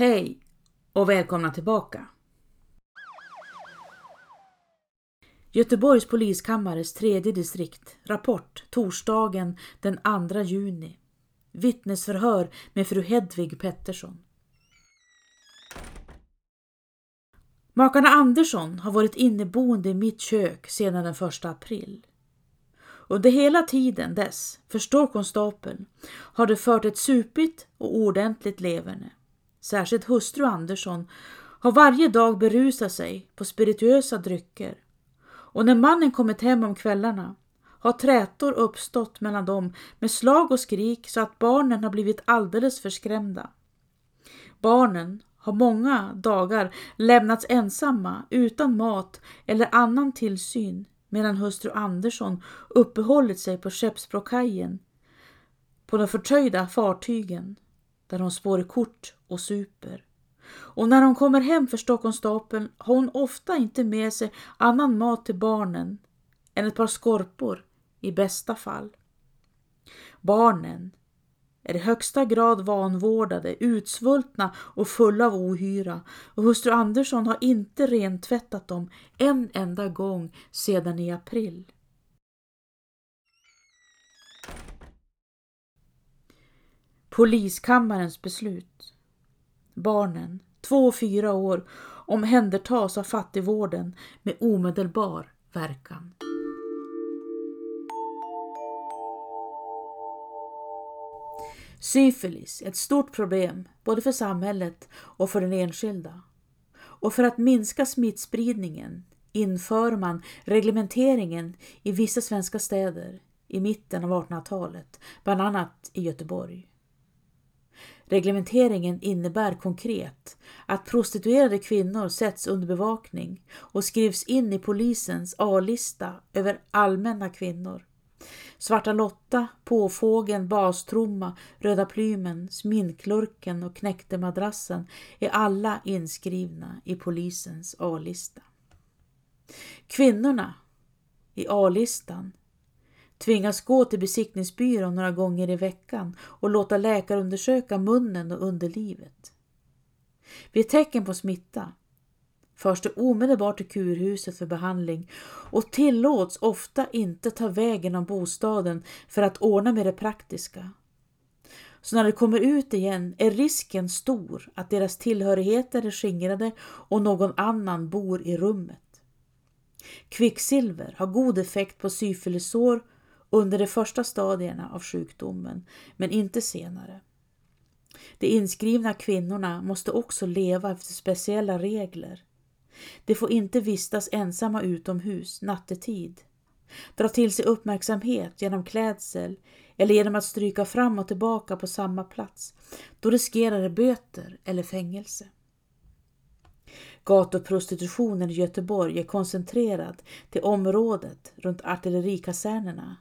Hej och välkomna tillbaka. Göteborgs poliskammares tredje distrikt. Rapport torsdagen den 2 juni. Vittnesförhör med fru Hedvig Pettersson. Makarna Andersson har varit inneboende i mitt kök sedan den 1 april. Under hela tiden dess, förstår konstapeln, har de fört ett supigt och ordentligt leverne. Särskilt hustru Andersson har varje dag berusat sig på spirituösa drycker och när mannen kommit hem om kvällarna har trätor uppstått mellan dem med slag och skrik så att barnen har blivit alldeles förskrämda. Barnen har många dagar lämnats ensamma utan mat eller annan tillsyn medan hustru Andersson uppehållit sig på Skeppsbrokajen på de förtöjda fartygen där hon spår kort och super. Och när hon kommer hem för Stockholmsstapeln har hon ofta inte med sig annan mat till barnen än ett par skorpor i bästa fall. Barnen är i högsta grad vanvårdade, utsvultna och fulla av ohyra och hustru Andersson har inte rentvättat dem en enda gång sedan i april. Poliskammarens beslut. Barnen, två och fyra år, omhändertas av fattigvården med omedelbar verkan. Syfilis är ett stort problem både för samhället och för den enskilda. Och för att minska smittspridningen inför man reglementeringen i vissa svenska städer i mitten av 1800-talet, bland annat i Göteborg. Reglementeringen innebär konkret att prostituerade kvinnor sätts under bevakning och skrivs in i polisens A-lista över allmänna kvinnor. Svarta Lotta, Påfågeln, Bastromma, Röda Plymen, Sminklurken och Knäktemadrassen är alla inskrivna i polisens A-lista. Kvinnorna i A-listan tvingas gå till besiktningsbyrån några gånger i veckan och låta läkare undersöka munnen och underlivet. Vid tecken på smitta förs det omedelbart till kurhuset för behandling och tillåts ofta inte ta vägen om bostaden för att ordna med det praktiska. Så när de kommer ut igen är risken stor att deras tillhörigheter är skingrade och någon annan bor i rummet. Kvicksilver har god effekt på syfilisår under de första stadierna av sjukdomen, men inte senare. De inskrivna kvinnorna måste också leva efter speciella regler. De får inte vistas ensamma utomhus nattetid, dra till sig uppmärksamhet genom klädsel eller genom att stryka fram och tillbaka på samma plats. Då riskerar de böter eller fängelse. Gatuprostitutionen i Göteborg är koncentrerad till området runt artillerikasernerna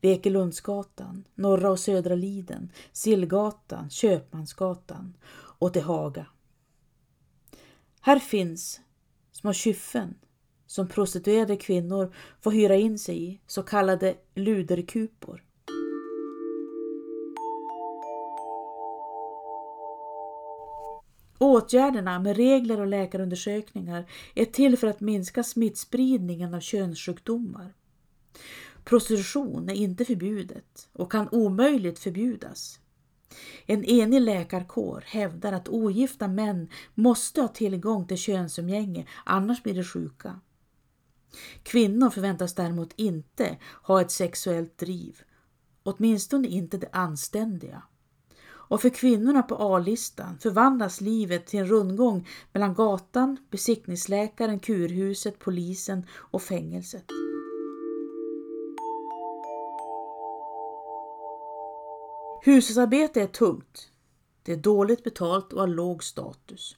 Vekelundsgatan, Norra och Södra Liden, Sillgatan, Köpmansgatan och till Haga. Här finns små kyffen som prostituerade kvinnor får hyra in sig i, så kallade luderkupor. Åtgärderna med regler och läkarundersökningar är till för att minska smittspridningen av könssjukdomar. Prostitution är inte förbjudet och kan omöjligt förbjudas. En enig läkarkår hävdar att ogifta män måste ha tillgång till könsumgänge, annars blir de sjuka. Kvinnor förväntas däremot inte ha ett sexuellt driv, åtminstone inte det anständiga. Och för kvinnorna på A-listan förvandlas livet till en rundgång mellan gatan, besiktningsläkaren, kurhuset, polisen och fängelset. Hushållsarbete är tungt. Det är dåligt betalt och har låg status.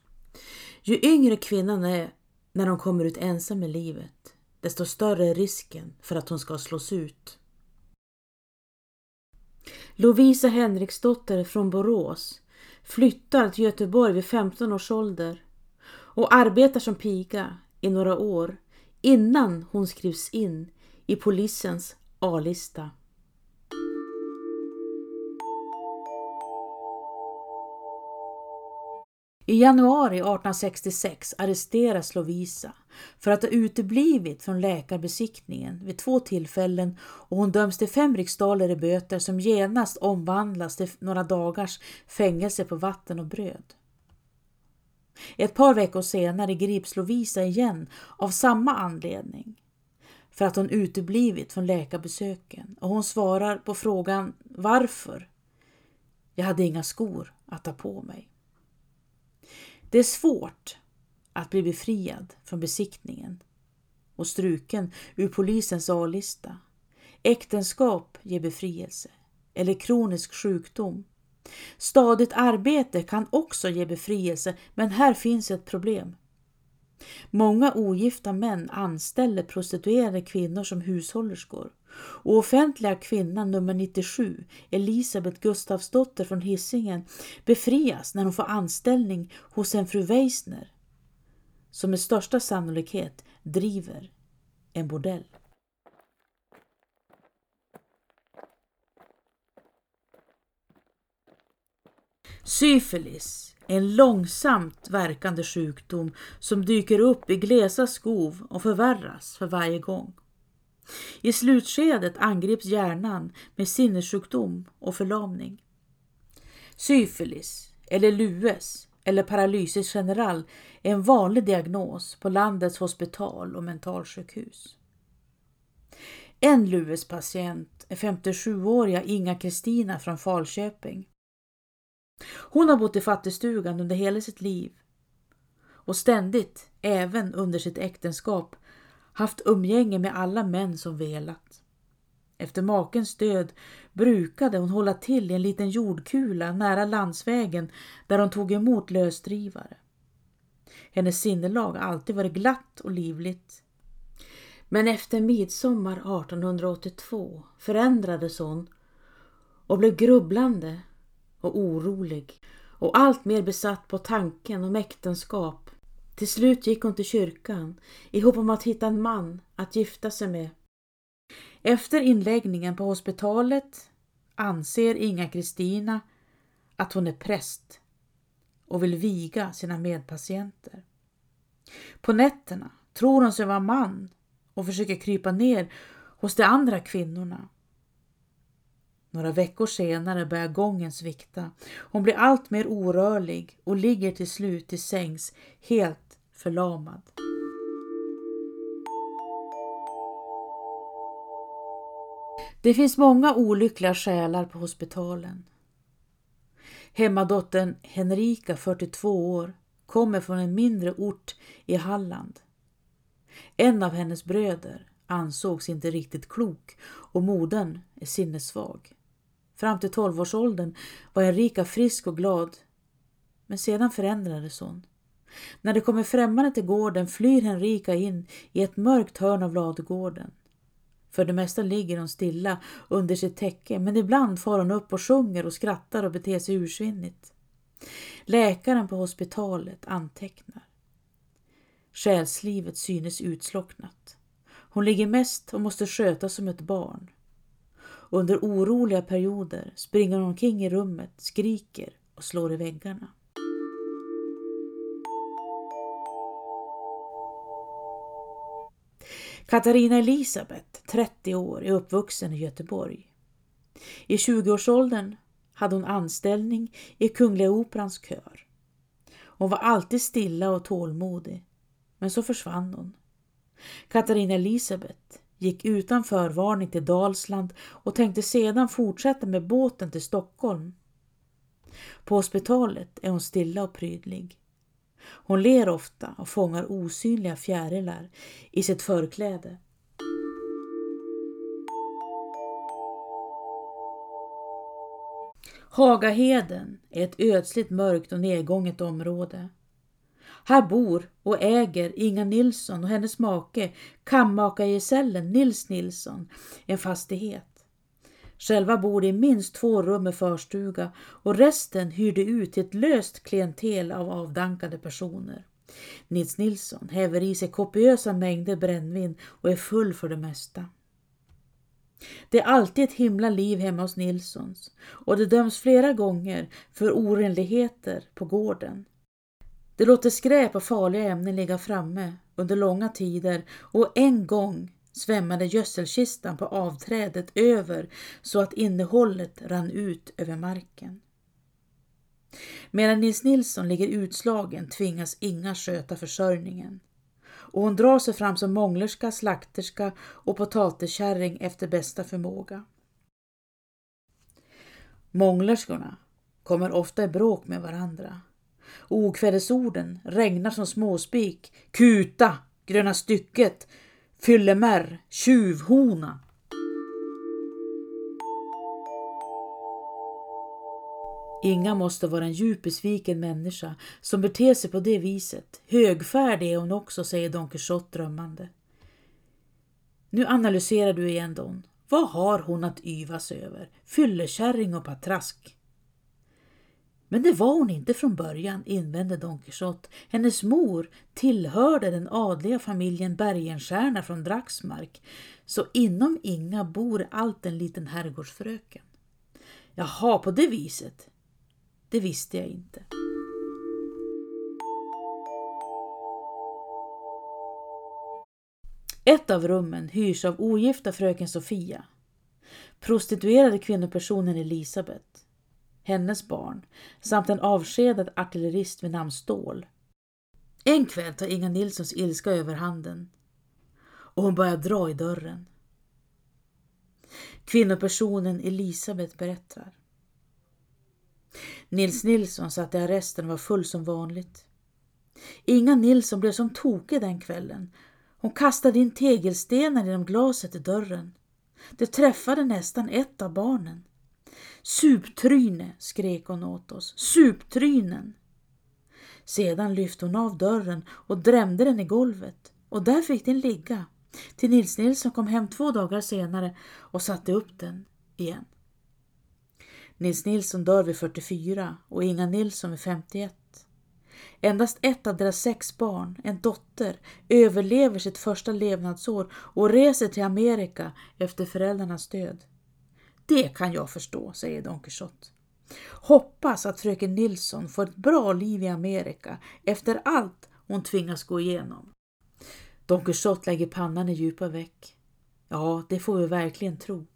Ju yngre kvinnan är när hon kommer ut ensam i livet, desto större är risken för att hon ska slås ut. Lovisa Henriksdotter från Borås flyttar till Göteborg vid 15 års ålder och arbetar som piga i några år innan hon skrivs in i polisens A-lista. I januari 1866 arresteras Lovisa för att ha uteblivit från läkarbesiktningen vid två tillfällen och hon döms till fem riksdaler i böter som genast omvandlas till några dagars fängelse på vatten och bröd. Ett par veckor senare grips Lovisa igen av samma anledning för att hon uteblivit från läkarbesöken och hon svarar på frågan varför. Jag hade inga skor att ta på mig. Det är svårt att bli befriad från besiktningen och struken ur polisens A-lista. Äktenskap ger befrielse eller kronisk sjukdom. Stadigt arbete kan också ge befrielse, men här finns ett problem. Många ogifta män anställer prostituerade kvinnor som hushållerskor. Och offentliga kvinnan nummer 97, Elisabeth Gustavsdotter från Hisingen, befrias när hon får anställning hos en fru Weisner som med största sannolikhet driver en bordell. Syfilis en långsamt verkande sjukdom som dyker upp i glesa skov och förvärras för varje gång. I slutskedet angrips hjärnan med sinnessjukdom och förlamning. Syfilis, eller lues, eller paralysis general är en vanlig diagnos på landets hospital och mentalsjukhus. En lues-patient är 57-åriga Inga Kristina från Falköping. Hon har bott i fattigstugan under hela sitt liv och ständigt, även under sitt äktenskap, haft umgänge med alla män som velat. Efter makens död brukade hon hålla till i en liten jordkula nära landsvägen där hon tog emot lösdrivare. Hennes sinnelag har alltid varit glatt och livligt. Men efter midsommar 1882 förändrades hon och blev grubblande och orolig och allt mer besatt på tanken om äktenskap. Till slut gick hon till kyrkan i hopp om att hitta en man att gifta sig med. Efter inläggningen på hospitalet anser Inga Kristina att hon är präst och vill viga sina medpatienter. På nätterna tror hon sig vara man och försöker krypa ner hos de andra kvinnorna. Några veckor senare börjar gången svikta. Hon blir allt mer orörlig och ligger till slut till sängs helt förlamad. Det finns många olyckliga själar på hospitalen. Hemmadottern Henrika, 42 år, kommer från en mindre ort i Halland. En av hennes bröder ansågs inte riktigt klok och modern är sinnessvag. Fram till 12-årsåldern var Enrika frisk och glad. Men sedan förändrades hon. När det kommer främmande till gården flyr Henrika in i ett mörkt hörn av ladugården. För det mesta ligger hon stilla under sitt täcke men ibland far hon upp och sjunger och skrattar och beter sig ursinnigt. Läkaren på hospitalet antecknar. Själslivet synes utslocknat. Hon ligger mest och måste skötas som ett barn. Under oroliga perioder springer hon omkring i rummet, skriker och slår i väggarna. Katarina Elisabeth, 30 år, är uppvuxen i Göteborg. I 20-årsåldern hade hon anställning i Kungliga Operans kör. Hon var alltid stilla och tålmodig, men så försvann hon. Katarina Elisabeth gick utan förvarning till Dalsland och tänkte sedan fortsätta med båten till Stockholm. På hospitalet är hon stilla och prydlig. Hon ler ofta och fångar osynliga fjärilar i sitt förkläde. Hagaheden är ett ödsligt mörkt och nedgånget område. Här bor och äger Inga Nilsson och hennes make, kammakargesällen Nils Nilsson, en fastighet. Själva bor de i minst två rum med förstuga och resten hyr de ut till ett löst klientel av avdankade personer. Nils Nilsson häver i sig kopiösa mängder brännvin och är full för det mesta. Det är alltid ett himla liv hemma hos Nilssons och det döms flera gånger för orenligheter på gården. De låter skräp och farliga ämnen ligga framme under långa tider och en gång svämmade gödselkistan på avträdet över så att innehållet rann ut över marken. Medan Nils Nilsson ligger utslagen tvingas Inga sköta försörjningen och hon drar sig fram som månglerska, slakterska och potatiskärring efter bästa förmåga. Månglerskorna kommer ofta i bråk med varandra. Okvädesorden regnar som småspik. Kuta, gröna stycket, fyllemärr, tjuvhona. Inga måste vara en djupt besviken människa som beter sig på det viset. Högfärdig är hon också, säger Don Quixote drömmande. Nu analyserar du igen Don. Vad har hon att yvas över? Fyllekärring och patrask. Men det var hon inte från början, invände Don Quixote. Hennes mor tillhörde den adliga familjen Bergenstierna från Draxmark, så inom Inga bor allt en liten herrgårdsfröken. Jaha, på det viset. Det visste jag inte. Ett av rummen hyrs av ogifta fröken Sofia, prostituerade kvinnopersonen Elisabeth, hennes barn samt en avskedad artillerist vid namn Stål. En kväll tar Inga Nilssons ilska överhanden och hon börjar dra i dörren. Kvinnopersonen Elisabeth berättar. Nils Nilsson satt i arresten och var full som vanligt. Inga Nilsson blev som tokig den kvällen. Hon kastade in tegelstenar genom glaset i dörren. Det träffade nästan ett av barnen. Suptryne, skrek hon åt oss. Suptrynen! Sedan lyfte hon av dörren och drämde den i golvet och där fick den ligga till Nils Nilsson kom hem två dagar senare och satte upp den igen. Nils Nilsson dör vid 44 och Inga Nilsson vid 51. Endast ett av deras sex barn, en dotter, överlever sitt första levnadsår och reser till Amerika efter föräldrarnas död. Det kan jag förstå, säger Don Quixote. Hoppas att fröken Nilsson får ett bra liv i Amerika efter allt hon tvingas gå igenom. Don Quixote lägger pannan i djupa veck. Ja, det får vi verkligen tro.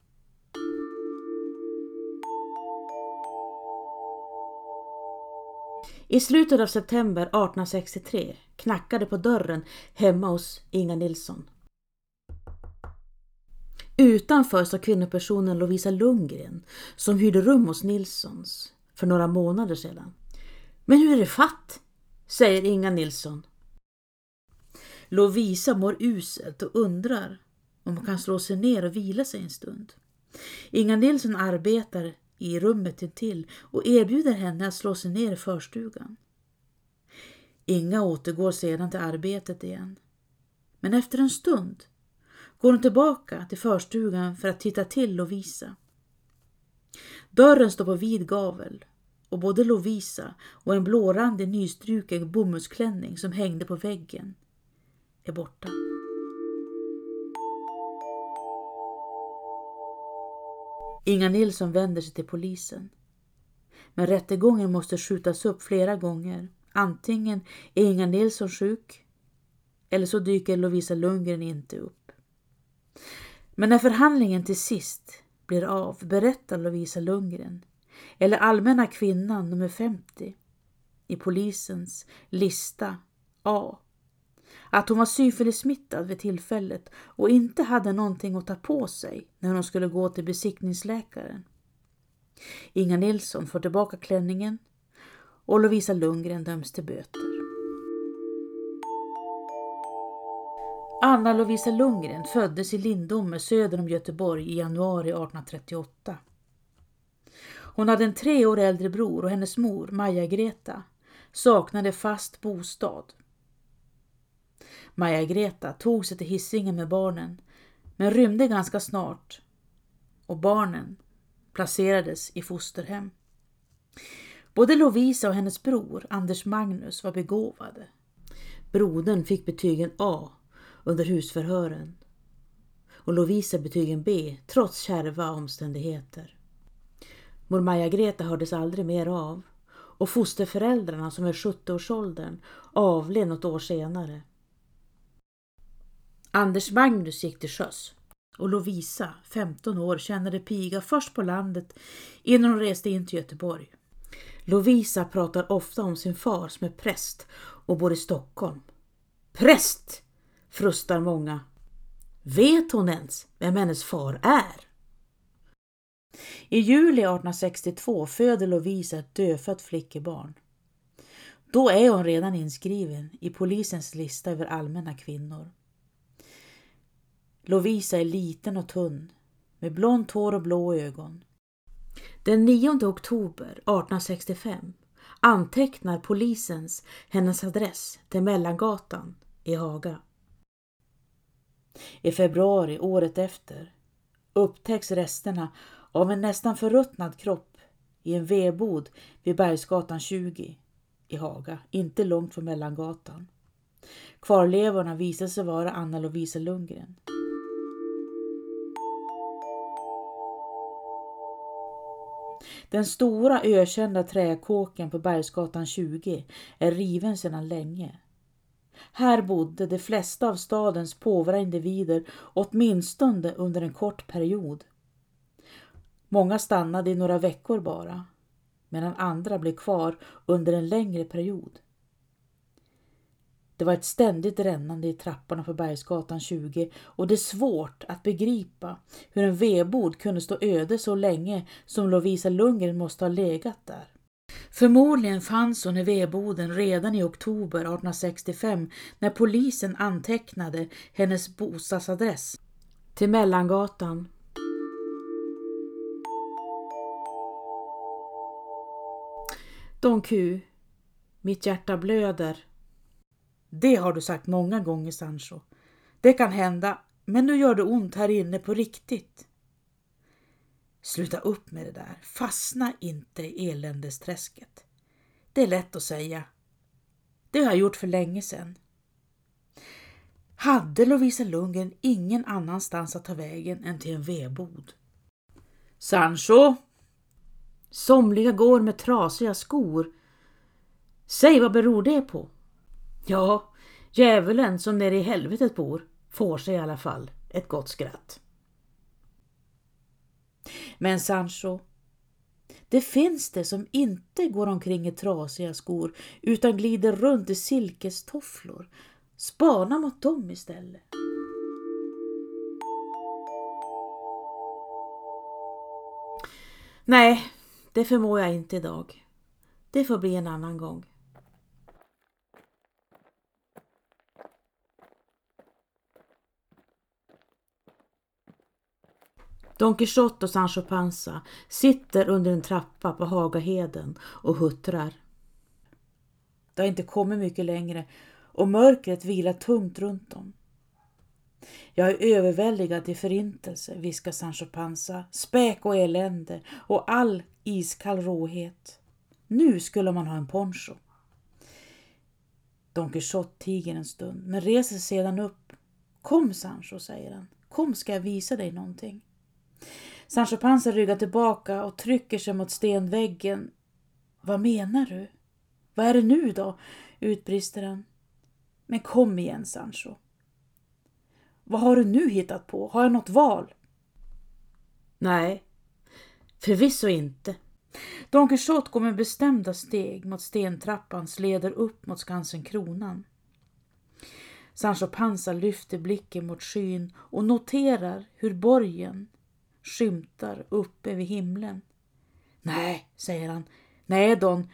I slutet av september 1863 knackade på dörren hemma hos Inga Nilsson. Utanför står kvinnopersonen Lovisa Lundgren som hyrde rum hos Nilssons för några månader sedan. Men hur är det fatt? säger Inga Nilsson. Lovisa mår uselt och undrar om hon kan slå sig ner och vila sig en stund. Inga Nilsson arbetar i rummet intill och erbjuder henne att slå sig ner i förstugan. Inga återgår sedan till arbetet igen. Men efter en stund går hon tillbaka till förstugan för att titta till Lovisa. Dörren står på vid gavel och både Lovisa och en blårandig nystruken bomullsklänning som hängde på väggen är borta. Inga Nilsson vänder sig till polisen. Men rättegången måste skjutas upp flera gånger. Antingen är Inga Nilsson sjuk eller så dyker Lovisa Lundgren inte upp. Men när förhandlingen till sist blir av berättar Lovisa Lundgren, eller Allmänna kvinnan nummer 50, i polisens lista A att hon var syfilissmittad vid tillfället och inte hade någonting att ta på sig när hon skulle gå till besiktningsläkaren. Inga Nilsson får tillbaka klänningen och Lovisa Lundgren döms till böter. Anna Lovisa Lundgren föddes i Lindome söder om Göteborg i januari 1838. Hon hade en tre år äldre bror och hennes mor, Maja-Greta, saknade fast bostad. Maja-Greta tog sig till Hisingen med barnen men rymde ganska snart och barnen placerades i fosterhem. Både Lovisa och hennes bror Anders Magnus var begåvade. Brodern fick betygen A under husförhören och Lovisa betygen B trots kärva omständigheter. Mor Maja-Greta hördes aldrig mer av och fosterföräldrarna som är 70-årsåldern avled något år senare. Anders Magnus gick till sjöss och Lovisa, 15 år, tjänade piga först på landet innan hon reste in till Göteborg. Lovisa pratar ofta om sin far som är präst och bor i Stockholm. Präst! Frustar många. Vet hon ens vem hennes far är? I juli 1862 föder Lovisa ett dödfött flickebarn. Då är hon redan inskriven i polisens lista över allmänna kvinnor. Lovisa är liten och tunn med blont hår och blå ögon. Den 9 oktober 1865 antecknar polisens hennes adress till Mellangatan i Haga. I februari året efter upptäcks resterna av en nästan förruttnad kropp i en vedbod vid Bergsgatan 20 i Haga, inte långt från Mellangatan. Kvarlevorna visar sig vara Anna Lovisa Lundgren. Den stora ökända träkåken på Bergsgatan 20 är riven sedan länge. Här bodde de flesta av stadens påvra individer åtminstone under en kort period. Många stannade i några veckor bara, medan andra blev kvar under en längre period. Det var ett ständigt rännande i trapporna på Bergsgatan 20 och det är svårt att begripa hur en vedbod kunde stå öde så länge som Lovisa Lundgren måste ha legat där. Förmodligen fanns hon i vedboden redan i oktober 1865 när polisen antecknade hennes bostadsadress till Mellangatan. Don Q, mitt hjärta blöder. Det har du sagt många gånger Sancho. Det kan hända, men nu gör det ont här inne på riktigt. Sluta upp med det där. Fastna inte i eländesträsket. Det är lätt att säga. Det har jag gjort för länge sedan. Hade Lovisa Lundgren ingen annanstans att ta vägen än till en vedbod? Sancho! Somliga går med trasiga skor. Säg, vad beror det på? Ja, djävulen som nere i helvetet bor får sig i alla fall ett gott skratt. Men Sancho, det finns det som inte går omkring i trasiga skor utan glider runt i silkestofflor. Spana mot dem istället. Nej, det förmår jag inte idag. Det får bli en annan gång. Don Quixote och Sancho Panza sitter under en trappa på Hagaheden och huttrar. Det har inte kommit mycket längre och mörkret vilar tungt runt dem. Jag är överväldigad till förintelse, viskar Sancho Panza, späk och elände och all iskall råhet. Nu skulle man ha en poncho. Don Quixote tiger en stund, men reser sedan upp. Kom Sancho, säger han. Kom ska jag visa dig någonting. Sancho Panza ryggar tillbaka och trycker sig mot stenväggen. Vad menar du? Vad är det nu då? utbrister han. Men kom igen Sancho. Vad har du nu hittat på? Har jag något val? Nej, förvisso inte. Don Quixote går med bestämda steg mot stentrappan leder upp mot skansen Kronan. Sancho Panza lyfter blicken mot skyn och noterar hur borgen skymtar uppe vid himlen. Nej, säger han. Nej, Don,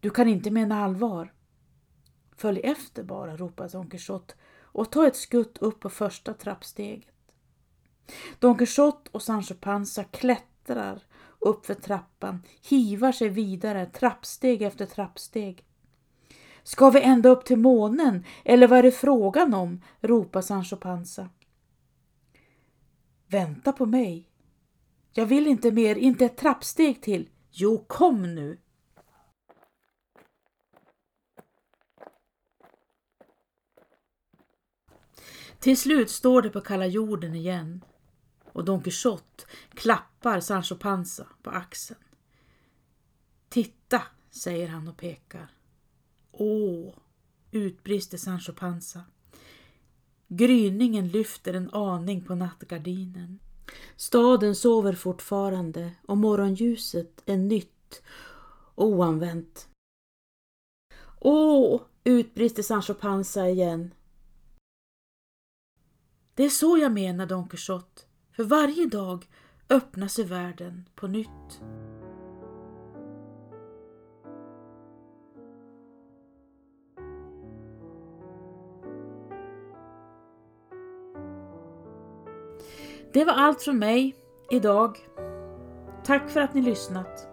du kan inte mena allvar. Följ efter bara, ropar Don Quixote och ta ett skutt upp på första trappsteget. Don Quixote och Sancho Panza klättrar upp för trappan, hivar sig vidare trappsteg efter trappsteg. Ska vi ända upp till månen eller vad är det frågan om? ropar Sancho Panza. Vänta på mig. Jag vill inte mer, inte ett trappsteg till. Jo, kom nu. Till slut står det på kalla jorden igen och Don Quixote klappar Sancho Panza på axeln. Titta, säger han och pekar. Åh, utbrister Sancho Panza. Gryningen lyfter en aning på nattgardinen. Staden sover fortfarande och morgonljuset är nytt och oanvänt. Åh, utbrister Sancho Panza igen. Det är så jag menar, Don Quixote. För varje dag öppnar sig världen på nytt. Det var allt från mig idag. Tack för att ni lyssnat.